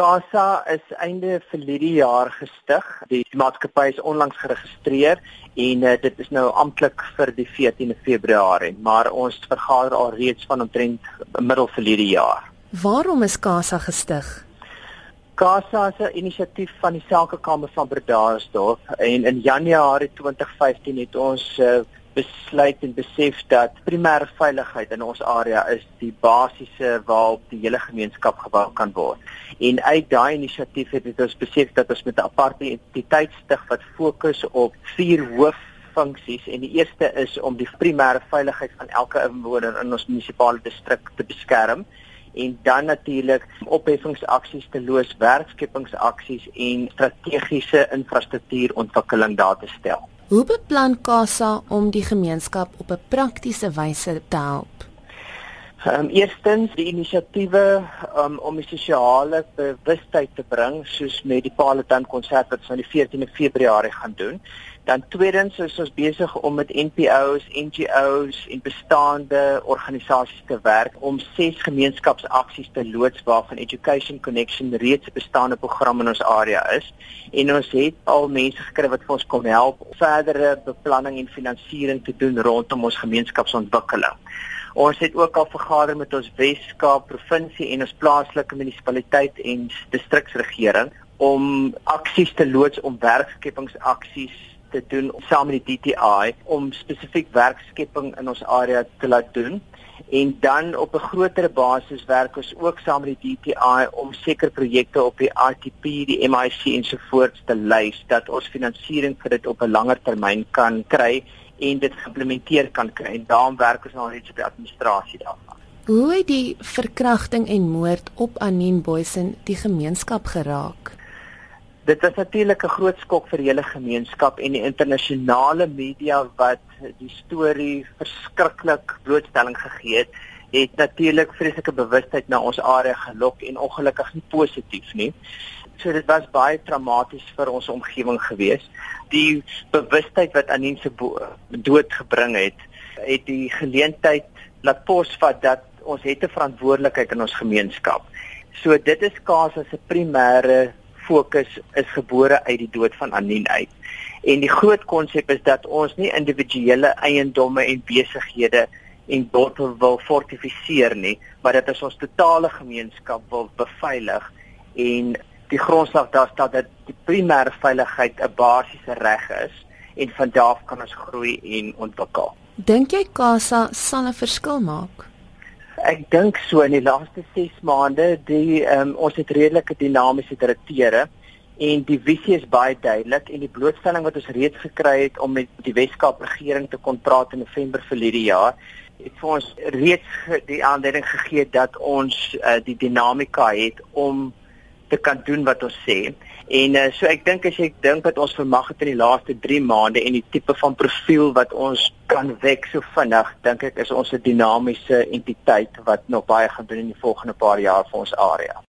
Casa is einde verlede jaar gestig. Die maatskappy is onlangs geregistreer en uh, dit is nou amptelik vir die 14de Februarie, maar ons vergader al reeds van omtrent middel verlede jaar. Waarom is Casa gestig? Casa is 'n inisiatief van die Sakekamer van Bredasdorp en in Januarie 2015 het ons uh, besluit en besef dat primêre veiligheid in ons area is die basiese waarop die hele gemeenskap gebou kan word. En uit daai inisiatief het ons besef dat ons met 'n aparte entiteit stig wat fokus op vier hooffunksies en die eerste is om die primêre veiligheid van elke inwoner in ons munisipale distrik te beskerm en dan natuurlik opheffingsaksies te loos, werkskepingsaksies en strategiese infrastruktuurontwikkeling daar te stel. Hoe beplan Casa om die gemeenskap op 'n praktiese wyse te help? Ehm um, eerstens die inisiatiewe um, om die sosiale bewustheid te bring soos met die Palatine konsert wat ons aan die 14de Februarie gaan doen. Dan tweedens is ons besig om met NPO's, NGO's en bestaande organisasies te werk om ses gemeenskapsaksies te loods waarvan Education Connection reeds 'n bestaande program in ons area is. En ons het al mense gekry wat vir ons kom help om verdere beplanning en finansiering te doen rondom ons gemeenskapsontwikkeling. Ons het ook al vergader met ons Wes-Kaap provinsie en ons plaaslike munisipaliteit en distriksregering om aksies te loods om werkskepingsaksies te doen saam met die DTI om spesifiek werkskepping in ons area te laat doen en dan op 'n groter basis werk ons ook saam met die DTI om sekere projekte op die RTP, die MIC ensovoorts te lys dat ons finansiering vir dit op 'n langer termyn kan kry en dit geïmplementeer kan kry en daarom werk ons nou net op die administrasie daarvan. Hoe het die verkrachting en moord op Anin Boysen die gemeenskap geraak? Dit was natuurlik 'n groot skok vir die hele gemeenskap en die internasionale media wat die storie verskriklik blootstelling gegee het, het natuurlik vreeslike bewustheid na ons area gelok en ongelukkig nie positief nie. So dit was baie traumaties vir ons omgewing geweest. Die bewustheid wat aan mense dood gebring het, het die geleentheid laat posvat dat ons het 'n verantwoordelikheid in ons gemeenskap. So dit is kaas as 'n primêre fokus is gebore uit die dood van Anin uit. En die groot konsep is dat ons nie individuele eiendomme en besighede en dorpe wil fortifiseer nie, maar dat ons totale gemeenskap wil beveilig en die grondslag daar staan dat die primêre veiligheid 'n basiese reg is en van daar af kan ons groei en ontwikkel. Dink jy Kasa sal 'n verskil maak? Ek dink so in die laaste 6 maande, die um, ons het redelike dinamiese direkteure en die visie is baie duidelik en die blootstelling wat ons reeds gekry het om met die Weskaap regering te kon praat in November verlede jaar het vir ons reeds die aanleiding gegee dat ons uh, die dinamika het om te kan doen wat ons sê. En uh, so ek dink as jy dink wat ons vermag het in die laaste 3 maande en die tipe van profiel wat ons kan wek so vinnig, dink ek is ons 'n dinamiese entiteit wat nog baie gaan doen in die volgende paar jaar vir ons area.